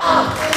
Ah!